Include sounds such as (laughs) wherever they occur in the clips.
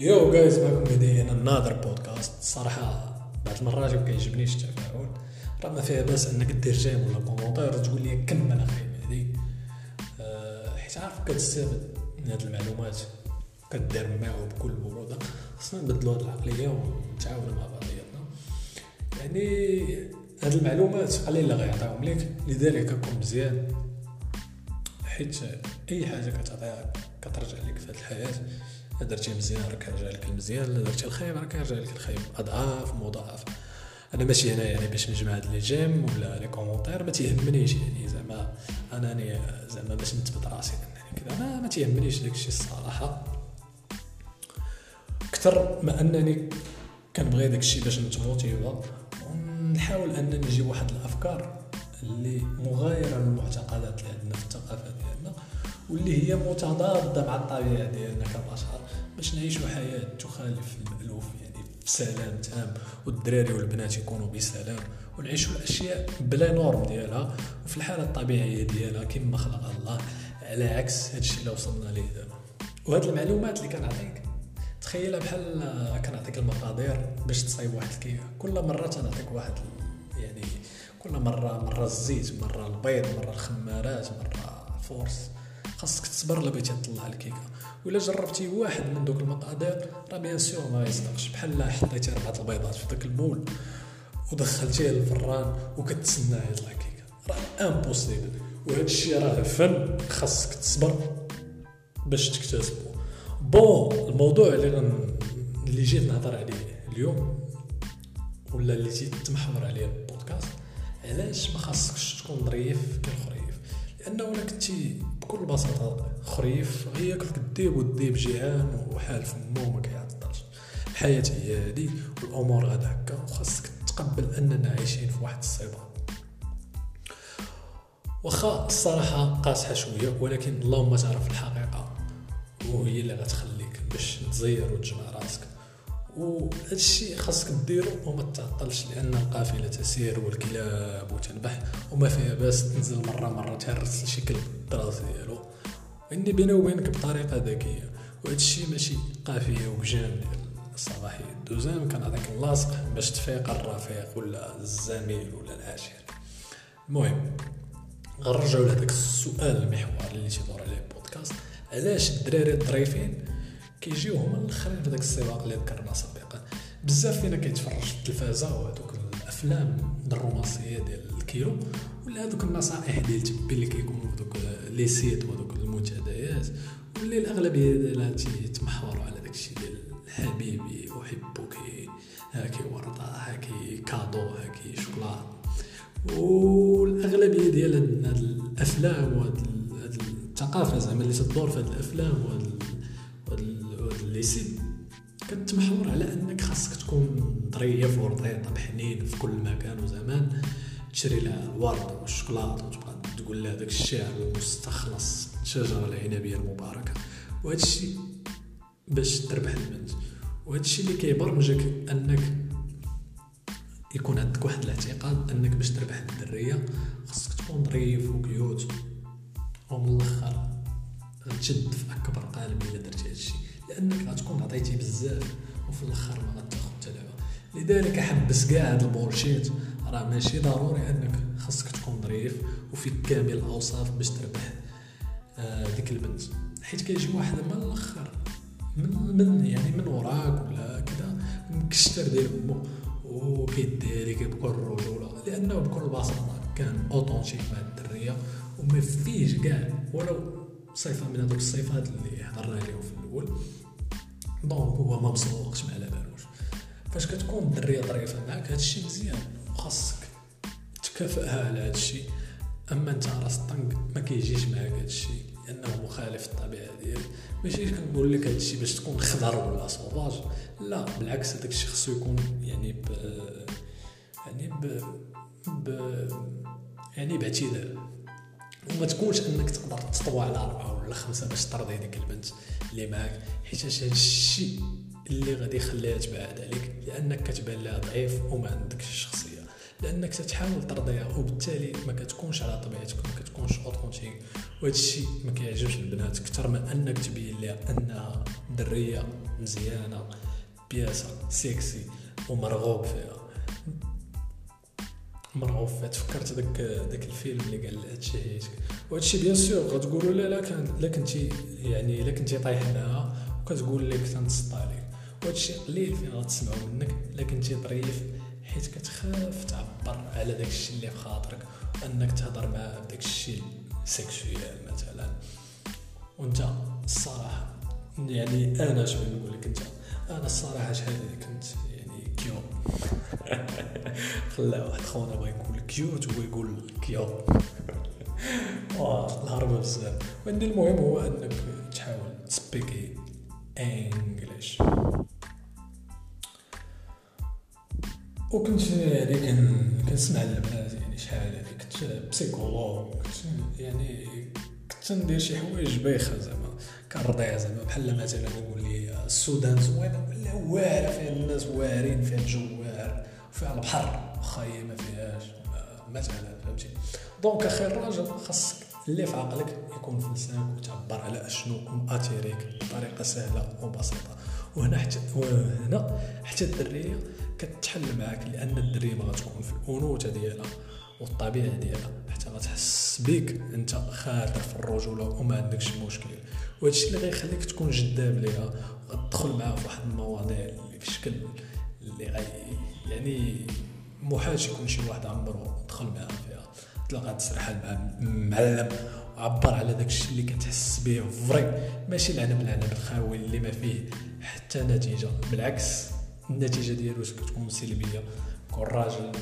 Yo guys معكم مهدي هنا another podcast الصراحه بعض المرات ما كيعجبنيش التفاعل راه ما فيها باس إنك دير j'aime ولا commentaire تقول لي كمل أخي مهدي حيت عارف كتستافد من هاد المعلومات؟ كدير معه بكل بروده خصنا نبدلو هاد العقلية ونتعاونوا مع بعضياتنا. يعني هاد المعلومات قليل اللي غيعطيهم ليك. لذلك كون مزيان. حيت أي حاجة كتعطيها كترجع لك في هاد الحياة درتي مزيان راك كيرجع لك المزيان درتي الخايب راك كيرجع لك الخايب. أضعاف مضاعف. أنا ماشي هنا يعني باش نجمع هاد les j'aime ولا les commentaires ما تيهمنيش يعني زعما انني زعما باش نثبت راسي أنني كذا أنا ما تيهمنيش داكشي الصراحة. أكثر ما أنني كنبغي داكشي باش نتموتيفا ونحاول انني نجيب واحد الأفكار اللي مغايرة للمعتقدات اللي عندنا في الثقافه ديالنا واللي هي متضادة مع الطبيعة ديالنا كبشر باش نعيشوا حياة تخالف المألوف يعني في سلام تام والدراري والبنات يكونوا بسلام ونعيشوا الأشياء بلا نورم ديالها وفي الحالة الطبيعية ديالها كما خلق الله على عكس هادشي اللي وصلنا ليه دابا. وهاد المعلومات اللي كنعطيك تخيلها بحال كنعطيك المقادير باش تصايب واحد الكيكه كل مرة تنعطيك واحد يعني كل مرة مرة الزيت مرة البيض مرة الخمارات مرة الفورس خاصك تصبر لا بغيتي تطلع الكيكة. ولا جربتي واحد من دوك المقادير راه bien sûr ما يصدقش. بحال حطيتي أربعة البيضات في داك ال moule ودخلتيه للفران وكتسناه يطلع كيكه راه impossible وهذا الشيء راه فن. خاصك تصبر باش تكتسبه bon الموضوع اللي غن... اللي جيت نهضر عليه اليوم ولا اللي تيتمحور عليه البودكاست علاش ما خاصكش تكون ظريف كالخريف؟ لأنه ولا كنتي بكل بساطة خريف غياكلك الديب والديب جيعان وحال فمو ما كيعطلش الحياة هي هادي والأمور غادا هكا وخاصك تقبل أننا عايشين في واحد الصيبه واخا الصراحة قاصحة شوية ولكن اللهم تعرف الحقيقة وهي اللي غتخليك باش تزير وتجمع راسك. وهذا الشيء خاصك ديرو وما تعطلش لأن القافلة تسير والكلاب وتنبح وما فيها باس تنزل مرة مرة تهرس شي كلب الدراس ديالو. اني بيني وبينك بطريقة ذكية وهذا الشيء ماشي قافية وجام ديال الصباحيه الدوزام كنعطيك اللاصق باش تفيق الرفيق ولا الزميل ولا العاشر. المهم غنرجعوا لهذاك السؤال المحوري اللي تيدور عليه البودكاست. علاش الدراري الظريفين كيجيو هما الاخرين في داك السباق اللي ذكرنا سابقا. بزاف فينا كيتفرج في التلفازة وهذوك الأفلام الرومانسية ديال الكيلو ولا هذوك النصائح ديال تبي اللي كيكونوا في دوك les sites وهذوك المنتديات واللي الأغلبية ديالها تيتمحوروا على داك الشيء ديال حبيبي أحبك هاكي وردة هاكي cadeau هاكي شوكولاط والأغلبية ديال هاد الأفلام وهاد الثقافة زعما اللي تدور في هاد الأفلام وهاد ليسي كتمحور على أنك خاصك تكون ظريف ورطيط بحنين في كل مكان وزمان. تشري لها الورد والشوكولاط وتبقى تقول لها داك الشعر المستخلص الشجرة العنبية المباركة. وهذا الشيء باش تربح البنت وهذا الشيء اللي كيبرمجك أنك يكون عندك واحد الاعتقاد أنك باش تربح الدرية خاصك تكون ظريف و cute. ومن الآخر غتشد في أكبر قالب إلا درتي هادشي. لأنك غتكون عطيتي بزاف وفي الأخر ما غتاخذ حتى لعبه لذلك حبس كاع هاد ال bullshit راه ماشي ضروري أنك خاصك تكون ظريف وفيك كامل الاوصاف باش تربح آه ديك البنت. حيت كيجي واحد من الأخر من من يعني من وراك ولا كذا مكشتر ديال امو وكيديريك بكل رجوله لأنه بكل بساطة كان authentique مع الدرية وما فيش كاع ولو صفه من هذوك الصفات اللي هضرنا عليهم في الأول. donc هو ما مسوقش ما على بالوش فاش كتكون الدرية ظريفه معاك هادشي مزيان وخاصك تكافئها على هادشي أما أنت راس الطنق ما كيجيش معاك هادشي لأنه مخالف الطبيعة ديالك. ماشي كنقول لك هادشي باش تكون خضر ولا صوفاج لا بالعكس هذاك الشيء خصو يكون يعني ب يعني ب, ب يعني باعتدال وما تكونش انك تقدر تطوع على أربعة ولا خمسة باش ترضي ديك البنت اللي معاك حيت هذا الشيء اللي غادي يخليها تبعد عليك لأنك كتبان لها ضعيف وما عندكش الشخصيه لأنك تتحاول ترضيها وبالتالي ما كتكونش على طبيعتك ما كتكونش اوثنتيك وهذا الشيء ما كيعجبش البنات أكثر من أنك تبين لها أنها درية مزيانة بياسة سيكسي ومرغوب فيها. مرغوب فيها تفكرت داك داك الفيلم اللي قال هادشي هيتك وهادشي bien sûr غتقولوا لا لا كان لا كنتي يعني لا كنتي طايح لها وكتقول لك تنصط عليك. وهادشي قليل فين غتسمعوا منك لا كنتي ظريف حيت كتخاف تعبر على داك الشيء اللي في خاطرك وأنك تهضر معاه بداك الشيء sexuel مثلا. وأنت الصراحة يعني أنا شنو نقول لك أنت؟ أنا الصراحة شحال كنت cute. (laughs) خلا واحد خونا بغا يقول cute هو يقول queue. (laughs) الهربة بزاف. وعندي المهم هو أنك تحاول تـ speaki English وكنت يعني كنسمع البنات يعني شحال هذه كنت بسيكولوج يعني كنت ندير شي حوايج بايخة زعما. كنرضيها زعما. بحال مثلا نقول لي السودان زوينه ولا واعره فيها الناس واعرين فيها الجو واعر. وفيها البحر واخا هي ما فيهاش مثلا فهمتي؟ دونك أخي الراجل خاصك اللي في عقلك يكون في لسانك وتعبر على أشنو ماتيريك بطريقة سهلة وبسيطة. وهنا حتى وهنا حتى الدرية كتحل معاك لأن الدرية ما غتكون في الأنوثة ديالها. والطبيعة ديالها حتى غتحس بك أنت خاطر في الرجوله وما عندكش مشكل. وهادشي اللي غيخليك تكون جذاب ليها وغتدخل معاها في واحد المواضيع اللي في شكل اللي غي يعني محال يكون شي واحد عمره دخل معاها فيها. تلقى تسرح مع معلم وعبر على داك الشيء اللي كتحس به فري. ماشي العنب العنب الخاوي اللي ما فيه حتى نتيجة. بالعكس النتيجة ديالو كتكون سلبية كون راجل.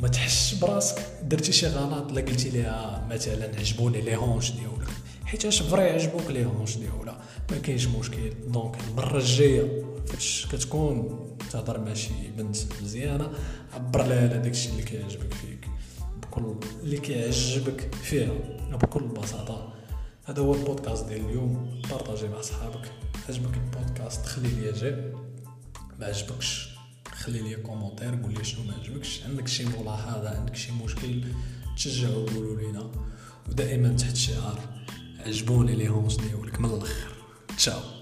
وما تحسش براسك درتي شي غلط لا قلتي ليها مثلا عجبوني les hanches ديالك حيت اش فري عجبوك les hanches ديالها ما كاينش مشكل. donc المرة الجاية فاش كتكون تهضر مع شي بنت مزيانة عبر لها على داكشي اللي كيعجبك فيك. بكل اللي كيعجبك فيها. بكل بساطة هذا هو البودكاست ديال اليوم. partager مع صحابك عجبك البودكاست خلي لي j'aime ما عجبكش خلي لي commentaire قول لي شنو ما عجبكش عندك شي ملاحظة عندك شي مشكل تشجعوا قولوا لينا. ودائما تحت شعار عجبوني les hanches ديالك من الآخر تشاو.